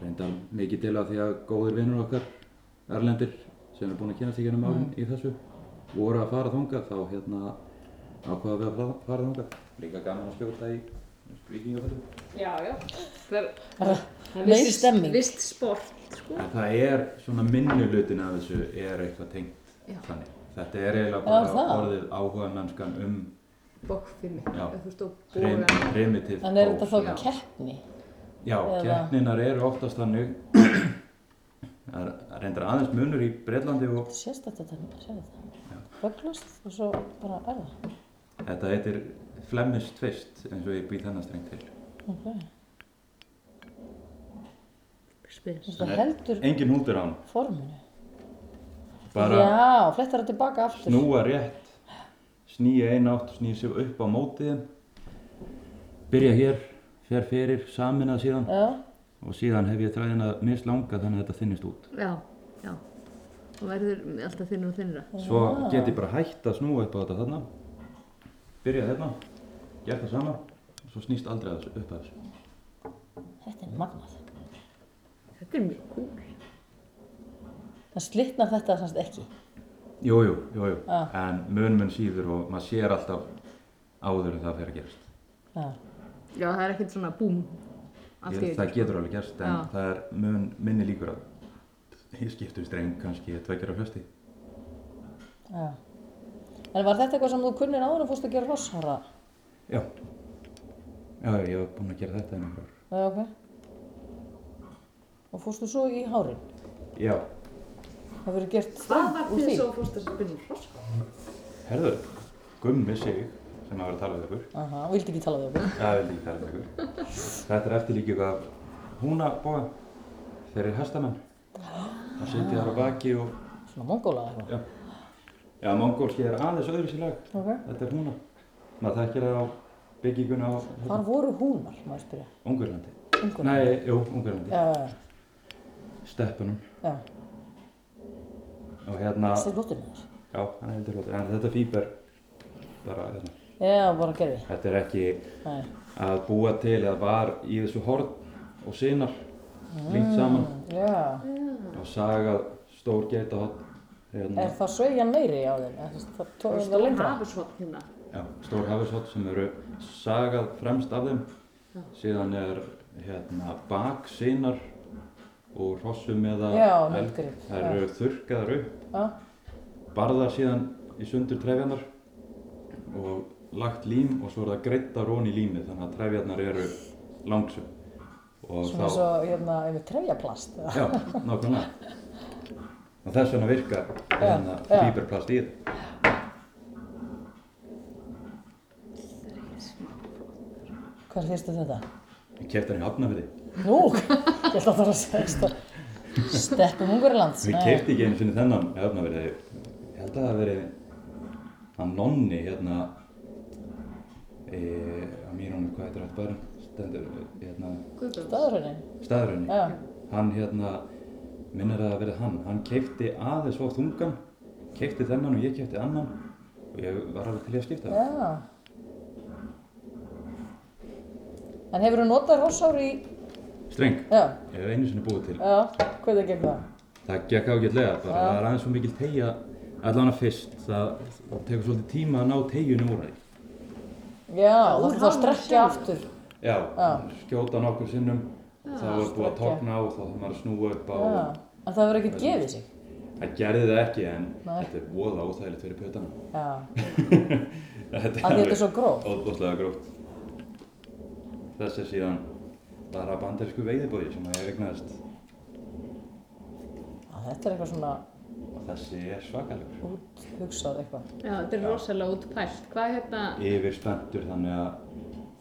reyndar mikið til af því að góðir vinnur okkar, erlendir, sem er búin að kynast í gennum árin í þessu, voru að fara þangað, þá hérna ákvaða við að fara- fara þangað. Líka gaman að skjóta í vikingafötum. Já, já. Það er vist-. Vist sport, sko. Það er svona minni hlutin af þessu er eitthvað tengt Já. þannig. Þetta er eiginlega bara það. orðið áhuga mennskan um Bókfimi. Já. Þú veist, og prim, bógan. primitive En er þetta þá keppni? Já, keppninar eru oftast þannig Það er reyndar aðeins munur í Breitlandi og Sést þetta þannig, sér þetta? Föglast og svo bara er það. þetta heitir Flemish Twist eins og ég býð þennan streng til. Ok. Spes. Þetta heldur Engin hútur á hann, forminu. Bara Já, flettar það tilbaka aftur. snúa rétt, snýja einn átt, snýja sig upp á mótiðin, byrja hér, fer fyrir, saminað síðan Já, og síðan hef ég þræðina mislanga þannig að þetta þinnist út. Já, já. Og verður alltaf þinnur og þinnra. Svo get ég bara hægt að snúa upp á þetta þarna, byrja þarna, gert það sama og svo snýst aldrei að þessu, upp að þessu. þetta er magnað. Þetta er mjög cool. Það slitnar þetta semst ekki. Jú, jú, jú, jú, Já. en mun mun síður og maður sér alltaf áður en það fer að gerast. Já, Já, það er ekkert svona búm. Ég, það getur alveg gerst, en Já. það er mun minni líkur að ég skiptu streng kannski tvekjar á hljósti. já. En var þetta eitthvað sem þú kunnir áður en fórst að gera rosshara? Já. Já, ég hef búinn að gera þetta ár. Já, ok. Og fórstu svo í hárin? Já, Það verið gert Hvað streng var úr þið því? svo fórst að spinna hross? herðu, gummi sig sem að vera að tala við ykkur. Aha, vildi ekki tala við okkur. Já, ég vil ekki tala við ykkur. Þetta er eftirlíkið af húnabóga. Þeir eru hestamenn. Það sitja þar á baki og, Svona mongóla eða eitthvað. já. Já, mongólski er aðeins öðru sér lag. Ok. Þetta er húna. Maður þekkir það á bygginguna á Hvar voru húnar, maður spyrja? Ungverlandi. Ungur. Nei, jú, Ungverlandi. Já, já, Steppunum. já. Og hérna, Það er flottur með þess. já, hann er heldur flottur. En þetta fíber, bara, hérna, Já, bara gerði. þetta er ekki Nei. að búa til eða var í þessu horn og sinar líkt saman Já. og sagað stór geitahotn hérna, Er það sveigjan meiri á þeim? Það tóður það stór lengra? hafusvotn hérna. já, stór hafishotn sem eru sagað fremst af þeim síðan er hérna baksinar úr hrossum eða já. eru þurrkaðar upp Já. barðar síðan í sundur trefjarnar og lagt lím og svo er það greitt á rón í límið þannig að trefjarnar eru langsum og Svona eins og, hérna, við trefjaplast. Já, nákvæmlega. Og þess vegna virkar Já, hérna já. fíberplast í þetta. Hvað fyrstu þetta? Ég kefti hann í Hafnafyrði. Nú, ég held að það var að segja Steppum Ungverjalands. Við kefti ekki einu sinni þennan Hafnafyrði. Ég held að það hafi verið hann nonni hérna e, á mínunum, hvað heitir þetta bara? Stendur, hérna, Staðurhörnin. staðurinn. Já. Hann hérna, minnir að það verið hann. Hann kefti aðeins of þungan, kefti þennan og ég kefti annan og ég var alveg til að skipta það. Já. En hefur þú notað rossár í... Streng, Já. ég hef einu sinni búið til. Já, það gegn það? Það gekk ágætlega, bara Já. það er aðeins svo mikil tegja allan að fyrst, það það tekur svolítið tíma að ná tegjunum úr því. Já, það þá að strekkja aftur. Já, Já. skjóta nokkur sinnum, þá er búið að togna á, þá þarf maður að snúa upp á. Já. En það hefur ekkert gefið sig. Það gerði það ekki, en Nei. þetta er voða óþægilegt fyrir pötana. Já. Þetta því þetta er svo gróft. Óbúslega gróft. Þessi er síðan bara bandarísku veiðibóði sem að ég regnaðist Já, þetta er eitthvað svona og þessi er svakalegur. út hugsað eitthvað. Já, þetta er rosalega útpælt. Hvað er hérna? Yfir spenntur þannig að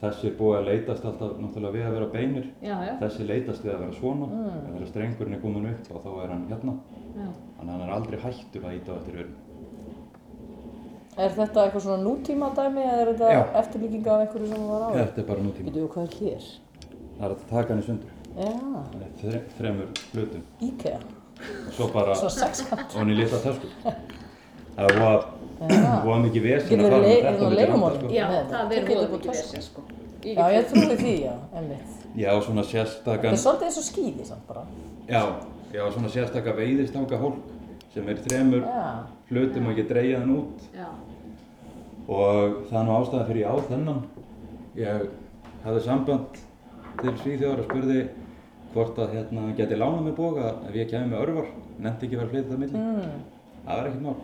þessi er búið að leitast alltaf náttúrulega við að vera beinir. Já, já, Þessi leitast við að vera svona, mm. þegar strengurinn er komin upp og þá er hann hérna. já. Þannig að hann er aldrei hættur að íta á eftir örn. Er þetta eitthvað svona nútíma dæmi eða er þetta Já. eftirlíking af einhverju sem var á? Þetta er bara nútíma. Getur við hvað er hér? Það er að taka hann í sundur. Já, þre, þremur hlutum. IKEA. Og svo bara Svo sexkant. ofan í litla tösku. Það var voða mikið vesen Getur að fara með þetta milli landa, leigumorð. sko. Já, það er getur voða mikið vesen sko. Já, ég trúi því, já, einmitt. Já, svona Þetta sérstakan, er svolítið eins og skýði samt bara. já, já, svona sérstaka veiðistanga hólk sem er þremur Já, hlutum og ekki dreigja hann út. Já. Og það er nú ástæða fyrir ég á þennan. Ég hafði samband til Svíþjóðar og spurði hvort að hérna geti lánað mig boga ef ég kæmi með örvar, nefndi ekki að vera flytið það milli. mm. Það var ekkert mál.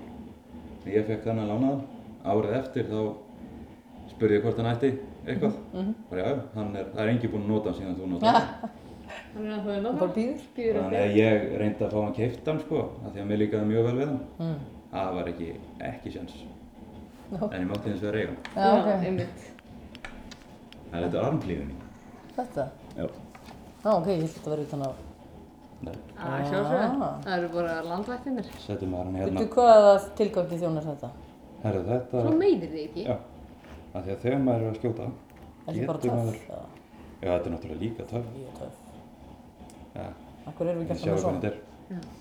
Ég fekk þennan lánaðan. Árið eftir þá spurði ég hvort hann ætti eitthvað. Mhm. Bara já, hann er, það er engi búinn að nota hann síðan þú notaði hann. Er að það er það náttúrulega. bara býður. Býður Þannig að ég reyndi að fá hann keiftan sko, af því að mér líkaði mjög vel við hann. Mm. Það var ekki, ekki sjans. Já. En ég mátti hins vegar eiga hann. Já, ok. einmitt. Það er þetta armklíðin mín. Þetta? Já. Já, ok, ég held að vera utan á. Nei, Það sjálfsögðu. Ah. Það eru bara landvættinir. setjum maður hann hérna. Veitu hvaða tilgangi þjónar þetta? Herðu þetta, Svo meiðir þið ekki. já. Af því að þegar maður er að skjóta, Ekki bara Getur töff? maður- Já, já þetta er náttúrulega líka töff. mjög töff. Ja, Akkur erum við gert það hvernig svona? þetta er.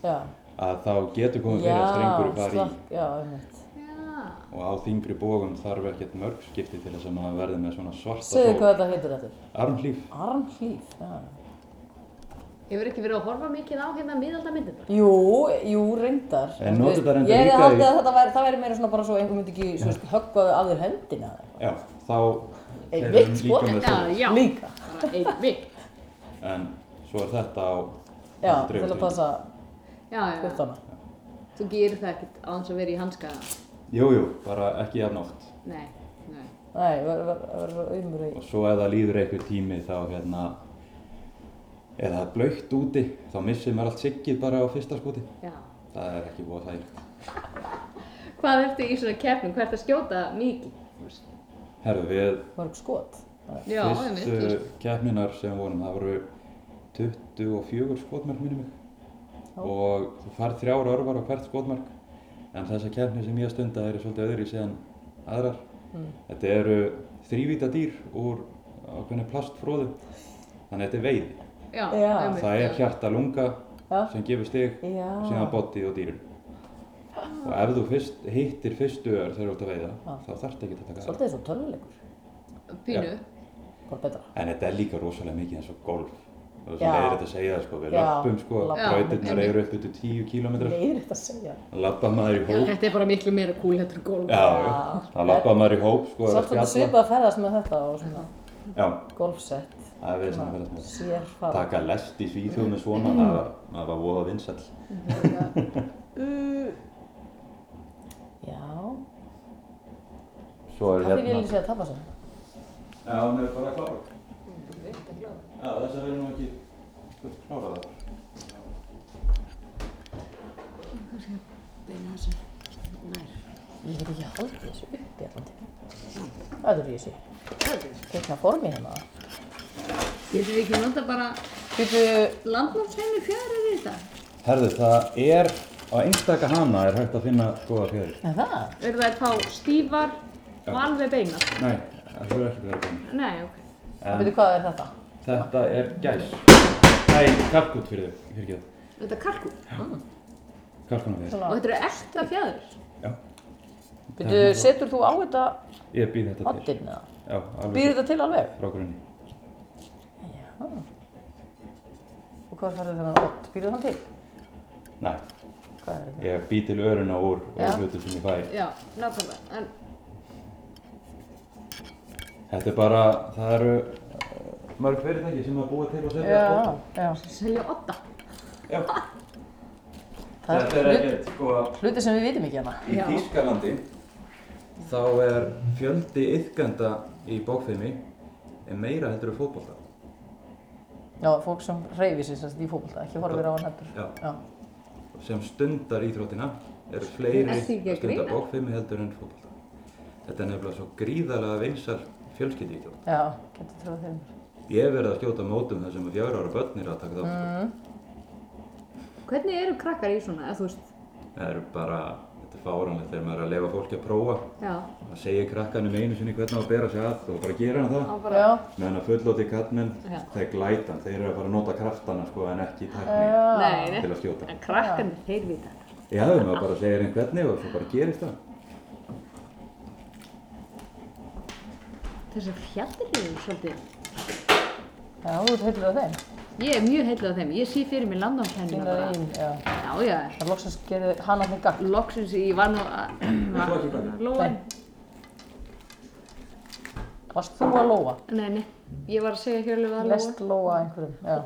Já, Að þá getur komið fyrir að strengurinn og á þingri bógum þarf ekkert mörg skipti til þess að maður verði með svona svarta Segðu hvað þetta heitir þetta? Armhlíf. Armhlíf, já. Hefur ekki verið að horfa mikið á hérna miðaldamyndirnar? Jú, jú, reyndar. En notar þetta reyndar Ég líka í- að þetta væri, það væri meira svona bara svo einhver myndi ekki, svo veist, höggvaði af þér hendina. Já, þá Einmitt, þeir eru sko. líka með það. já. Líka. Einmitt. En svo er þetta á Já, til að passa Já, já. Þú gerir það ekkert á þess að vera í hanska. Jú, jú, bara ekki jafn oft. Nei, nei. Nei, verður svo auðmur í. Og svo ef það líður einhver tími þá hérna eða það er blöytt úti þá missir maður allt siggið bara á fyrsta skoti. Já. Það er ekki búið þægilegt. Hvað ertu í svona keppnum? Hvað ertu að skjóta mikið? Herðu, við Mörg skot. Já, einmitt. þú fyrstu keppninar sem vorum, það voru 24 skotmörk minnum mig. Já. Og þú farð þrjár örvar á hvert skotmark. En þessa keppni sem ég stunda eru svolítið öðri síðan aðrar. Mm. Þetta eru þrývíta dýr úr ákveðinu plastfróðu. Þannig að þetta er veiði. Já, Já. Það er hjarta lunga Já. sem gefur stig, Já. síðan bóttið og dýrin. Og ef þú fyrst, hittir fyrstu ör þegar þú ert að veiða, þá þarftu ekki að taka það. Svolítið eins og tölvuleikur. Pínu. En þetta er líka rosalega mikið eins og golf. Það er Já. svo leiðir að segja það sko, við löpum sko, labba. brautirnar eru upp út 10 km. Leiðir þetta að segja. Lappa maður í hóp. Þetta er bara miklu meira cool heldur en golf. Já, já. Það lappa maður í hóp sko, að svolítið spjalla. svipað að ferðast með þetta og svona Já, golfsett. það er við sem að verða með. Sér fara. Taka lest í Svíþjóð með svona, það var, það var voða vinsall. Já. Svo er Hvað þið hérna... viljið segja að tapa sér? Já, hún er bara klára. Já, þess að við erum nú ekki klára það. Ég get ekki haldið þessu upp í allan tíma. Hvað er því þessi? Tekna formi hérna. Getur við ekki nota bara Býtu, landnámsheimi fjara í þetta? Herðu, það er, á einstaka hana er hægt að finna skoða fjöður. er það? Eru það að fá stífar og alveg beinar? Nei, það er ekki verið að Nei, ok. En Býtu, hvað er þetta? Þetta er gæs. Nei, kalkút fyrir þau, fyrir ekki það. Þetta er kalkú. Kalkuna fyrir. Og þetta eru ekta fjæður. Já, Býtu, setur þú á þetta ég býð þetta til. oddinn eða? Já, alveg Býr þetta til alveg? frá grunni. Já. Og hvað færðu þennan odd? Býrðu hann til? Nei, Hvað er þetta? ég bý til öruna úr, Já. úr hlutu sem ég fæ. Já, nákvæmlega. En Þetta er bara, það eru mörg fyrirtæki sem að búa til og setja Já, skóta. já. selja otta. Já. Það Þetta er ekkert, sko, Hluti sem við vitum ekki hérna. í Já. Þýskalandi þá er fjöldi yðgenda í bókfimi er meira heldur en fótbolta. Já, fólk sem reyfi sér í fókbalta, ekki horfir á hann heldur. Já. Já. sem stundar íþróttina eru fleiri að að stunda bókfimi heldur en fótbolta. Þetta er nefnilega svo gríðarlega vinsal fjölskyldi íþrótt. Já, getur trúið þeim. Ég verið að skjóta mótum þar sem að fjögur ára börn eru að taka þátt. Mm. Hvernig eru krakkar í svona, eða þú veist? Það eru bara, þetta fáranlegt þegar maður er að lefa fólki að prófa. Já, Það segir krakkanum einu sinni hvernig á að bera sig að og bara gera hann það. á bara, Já, Meðan að fullóti kallmenn, Já. þeir glætan, þeir eru að fara að nota kraftana sko en ekki tækni nei, nei, til að skjóta. en krakkarnir, þeir vita þetta. Já, maður bara segir einn hvernig og svo bara gerist það. Þessar fjallir eru svolítið, Já, þú ert heilur af þeim. ég er mjög heillega af þeim, ég sé fyrir mér landnámshennina Þínar bara. einn, já. Já, já, Það loksast gerði hana með gagn. loksins ég var nú að, þú ekki hvað? lóin, Varst þú að lóa? nei, nei, ég var að segja hjörlu að Lest lóa. lóa einhverjum, já.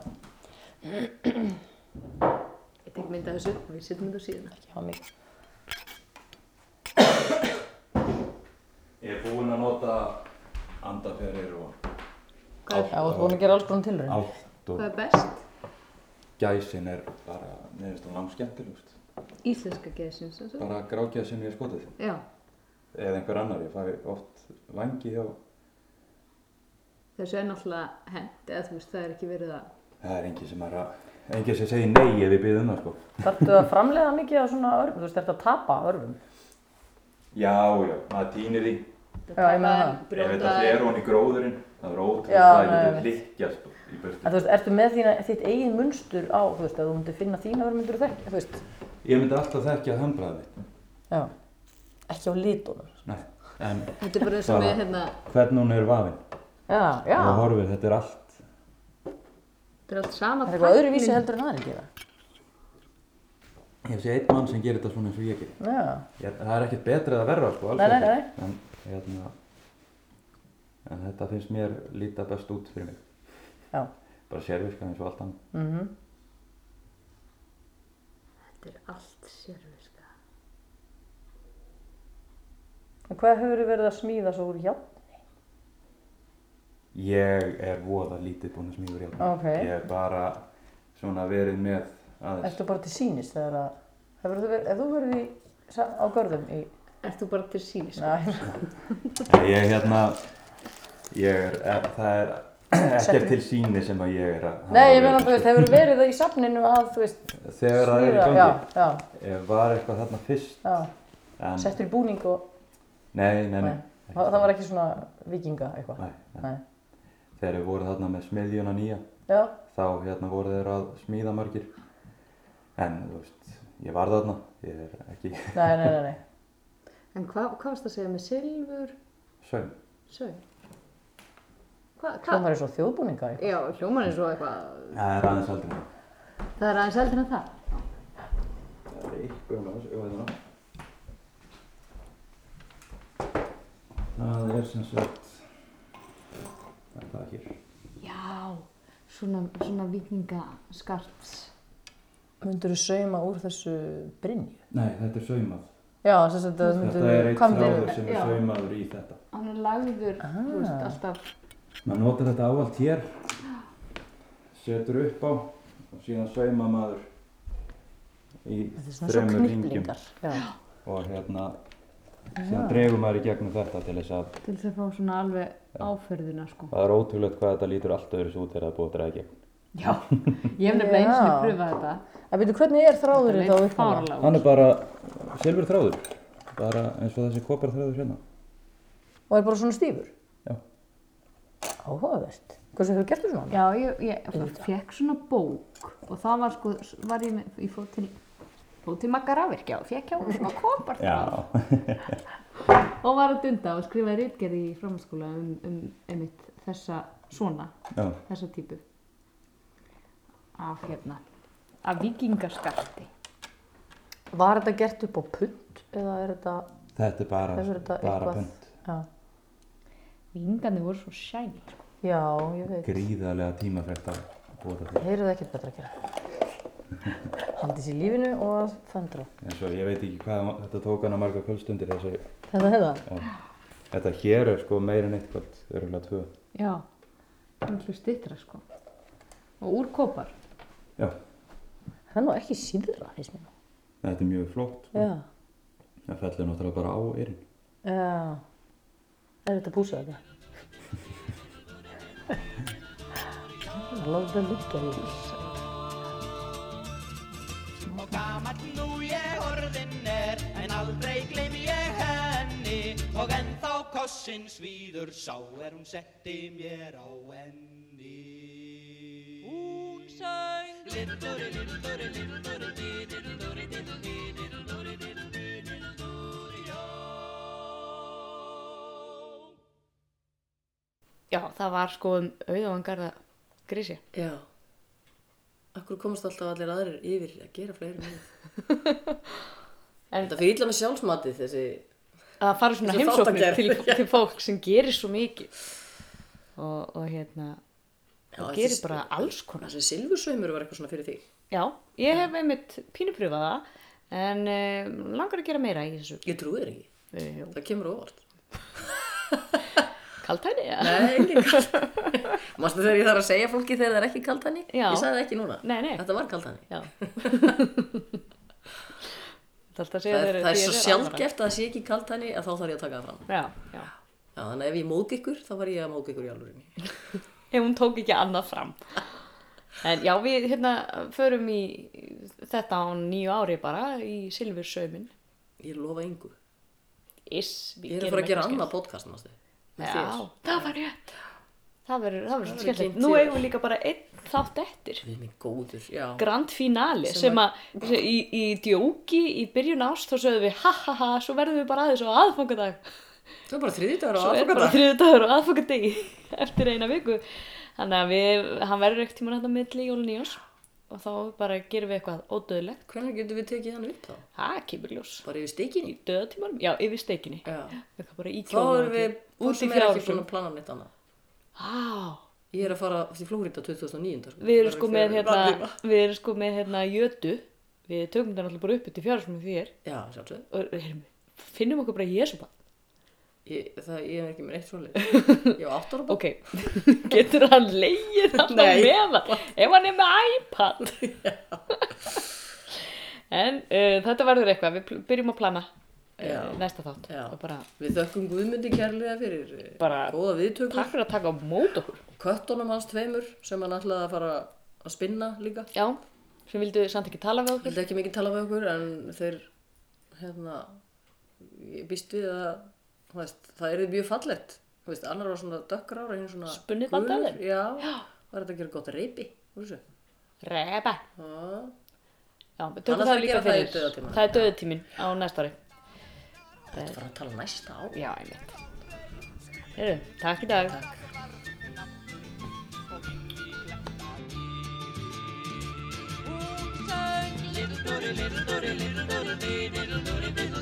Ég tek mynda þessu og ég set mynda á síðuna. Ekki hafa mig. Ég er búinn að nota andaferir og Hvað er, Já, þú ert búin að gera alls konar tilraun. allt og hvað er best? gæsin er bara, neðist hún langt skemmtilegust. Íslenska geðsins, sem sagt. Bara grágæsin ég er skotið. Já, Eða einhver annar, ég fæ oft vangi hjá, þessu er náttúrulega hent, eða þú veist, það er ekki verið að, það er engin sem er að, engin sem segir nei ef ég byrði um það sko. Þarftu að framleiða mikið af svona örfum? Þú veist, ertu að tapa örfum? Já, já, maður týnir því. Já, ég meina það. Ef þetta fer honi í gróðurinn, það er ótrúlega það nei, getur nei. hlykkjast í burtu. En þú veist, ertu með þína, þitt eigin munstur á, þú veist, ef þú myndir finna þína örfum myndir þú þekka, þú veist? Ég myndi alltaf þekkja handbræðið mitt. Já. Ekki á litunum. Nei, en þetta er bara eins og með, hérna, hvernig hún er vafinn. Já, já. Og horfið, þetta er allt. þetta er allt sama Það er eitthvað öðruvísi heldur en aðri gera. Ég sé einn mann sem gerir þetta svona eins og ég gerir. Já. Ég, það er ekkert betra eða verra sko, alls Nei, nei, ekki. nei. En, hérna, þetta finnst mér líta best út fyrir mig. Já. Bara sérviska eins og allt annað. Mhm. Þetta er allt sérviska. En hvað hefur verið að smíða svo úr járn? Ég er voða lítið búinn að smíður hérna. Ok. Ég er bara svona verið með aðeins. Ertu bara til sínis þegar að, hefur þú verið, ef þú verið í, á görðum í, þú bara til sínis? næ, Ég hérna, ég er, er það er ekkert til síni sem að ég er að nei, ég meina, þú veist, sko. hefur verið í safninu að, þú veist, Þegar það er í gangi, Já, já, ég var eitthvað þarna fyrst, já, en settur í búning og, nei, nei, nei, nei, það, það var ekki svona vikinga eitthvað, nei, nei. nei, Þegar við vorum þarna með smiðjuna nýja, já, þá hérna voru þeir að smíða margir. En, þú veist, ég var þarna, ég er ekki nei, nei, nei, nei, En hvað, hvað varst að segja með silfur, saum. sög? Það hvað? var svo þjóðbúninga eitthvað, Já, hljóman er svo eitthvað, Það er aðeins aldrei. það er aðeins eldur en það. Það er eitthvað um þessu, jú, hérna. Það er sem sagt, þetta hér. Já, svona, svona vikingaskarts. myndur þú sauma úr þessu brinju? Nei, þetta er saumað. Já, þess að þetta myndur Þetta er eitt þráður sem er saumaður í þetta. Hann er lagður, Ah. þú veist, alltaf, Maður notar þetta ávalt hér, setur upp á og síðan sauma maður í svo þremur ringjum og hérna síðan dregur maður í gegnum þetta til þess að til þess að fá svona alveg áferðina, sko. það er ótrúlegt hvað þetta lítur allt öðru út þegar það er búið að draga í gegn. Já, ég hef nefnilega sinni Já. pröfað þetta. að byrju, hvernig er þráðurinn þá leit upp á það? fáránlega Hann er bara silfur þráður, bara eins og þessi kopar þráður hérna. Og er bara svona stífur? Áhugavert. Hversu hefur gert þú svona? Já, ég, ég fekk svona bók og það var sko, var ég, með, ég fór til, fór til Magga Rafvirkja og fekk hjá honum svona kopar og var að dunda og skrifaði ritgerði í framhaldsskóla um, um einmitt þessa svona, Já, þessa típu af hérna, af vikingaskarti. Var þetta gert upp á punt eða er þetta, þetta er bara, bara pönt. Já. Vikingarnir voru svo shiny, sko. Já, ég veit. Gríðarlega tímafrekt að búa þetta. Heyrðu ekkert betra að gera. Haldið sér lífinu og að föndra. En svo ég veit ekki hvað þetta tók hana marga kvöldstundir þessi. Þetta hefða? Já. Þetta hér er sko meira en eitt kvöld, örgulega tvö. Já, miklu stittra, sko. Og úr kopar. Já, Það er nú ekki síðra, finnst mér. nú. þetta er mjög flott. Sko. Já. Það fellur náttúrulega bara á eirinn. Já. Er þetta að púsa þetta? Það láta þetta liggja í því. Og gamall nú ég orðin er En aldrei gleymi ég henni og ennþá kossin svíður sá er hún setti mér á enni. Hún söng Linduri, linduri, linduri, didilduri, Já, það var sko um auðvangarða grísi. Já. Akkur komast alltaf allir aðrir yfir að gera fleiri. En- Þetta fyrir illa með sjálfsmatið þessi, Að fara svona heimsóknir til, til fólk sem gerir svo mikið. Og, og hérna, Já, og gerir bara alls konar. þessi silfursveimur var eitthvað svona fyrir því. Já, ég hef einmitt pínupröfað það, en um, langar að gera meira í þessu. Ég trúi þér ekki. Uh, Það kemur óvart. Kaltæni, já. Nei, ekki kaltani. Mástu þegar ég þarf að segja fólki þegar það er ekki kaltani? Já. Ég sagði ekki núna. Nei, nei. Þetta var kaltani. Já. Það Það er, það er svo sjálfgeft að það sé ekki kaltani að þá þarf ég að taka það fram. Já, já. Já, þannig ef ég móðg ykkur, þá var ég að móðg ykkur í alvörinni. Ef hún tók ekki annað fram. En já, við hérna förum í þetta á nýju ári bara í Silfursaumin. Ég lofa yngu. Is, Ég er að fara að gera annað podcast, mástu. Já, það var rétt. Það verður, kynnt Nú eigum við líka bara einn þátt eftir. Góður, já. Grand finale Sem sem, að, sem í, í djóki í byrjun ást þá sögðum við ha ha ha svo verðum við bara aðeins á aðfangadag. Það er bara þriðdagur á svo er bara dagur og aðfangadegi eftir eina viku. Þannig að við, hann verður ekkert tíma þetta milli jólun í oss og þá bara gerum við eitthvað ódöðlegt Hvernig getum við tekið hann upp þá? það kemur ljós Bara yfir stekinni? í döðatímanum, já yfir steikinni Þá erum við, út í er. Á, Ég er að fara til Flórida 2009. Sko. við erum sko hérna erum sko með hérna jötu við tökum þetta náttúrulega bara upp til þér Já, sjálfsög. og erum, finnum okkur bara Jésubann Ég, það, ég er ekki með eitt svoleið. Ég á átt ára bók. Ok, getur hann leigið alltaf Nei. með það ef hann er með iPad. En uh, þetta verður eitthvað, við byrjum að plana uh, næsta þátt. Bara Við þökkum Guðmundi kærlega fyrir eh, Bara góða viðtökur. takk fyrir að taka á mót okkur. Köttunum hans tveimur sem hann ætlaði að fara að spinna líka. Já, sem vildu samt ekki tala við okkur. Vildi ekki mikið tala við okkur en þeir, hérna, ég býst við að, veist, það er mjög fallegt. Þú veist, annar var svona dökkar ára, hinn svona Spunnið band af gulur. þeim? Já, var þetta að gera gott reypi. Reba Já, Já, við tökum það að líka gera það í fyrir. Það er döðutíminn á næsta ári þetta var að tala næsta á. Já, einmitt Heyrðu, takk í dag Takk. Og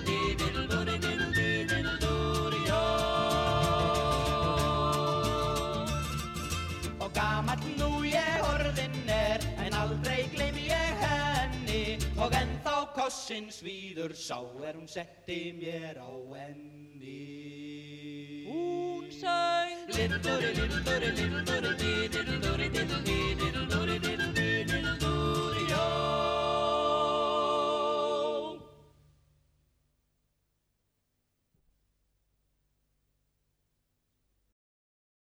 kossin svíður sá er hún setti mér á enni. Hún söng Lindurri, lindurri, lindurri, lindurri, lindurri, lindurri, lindurri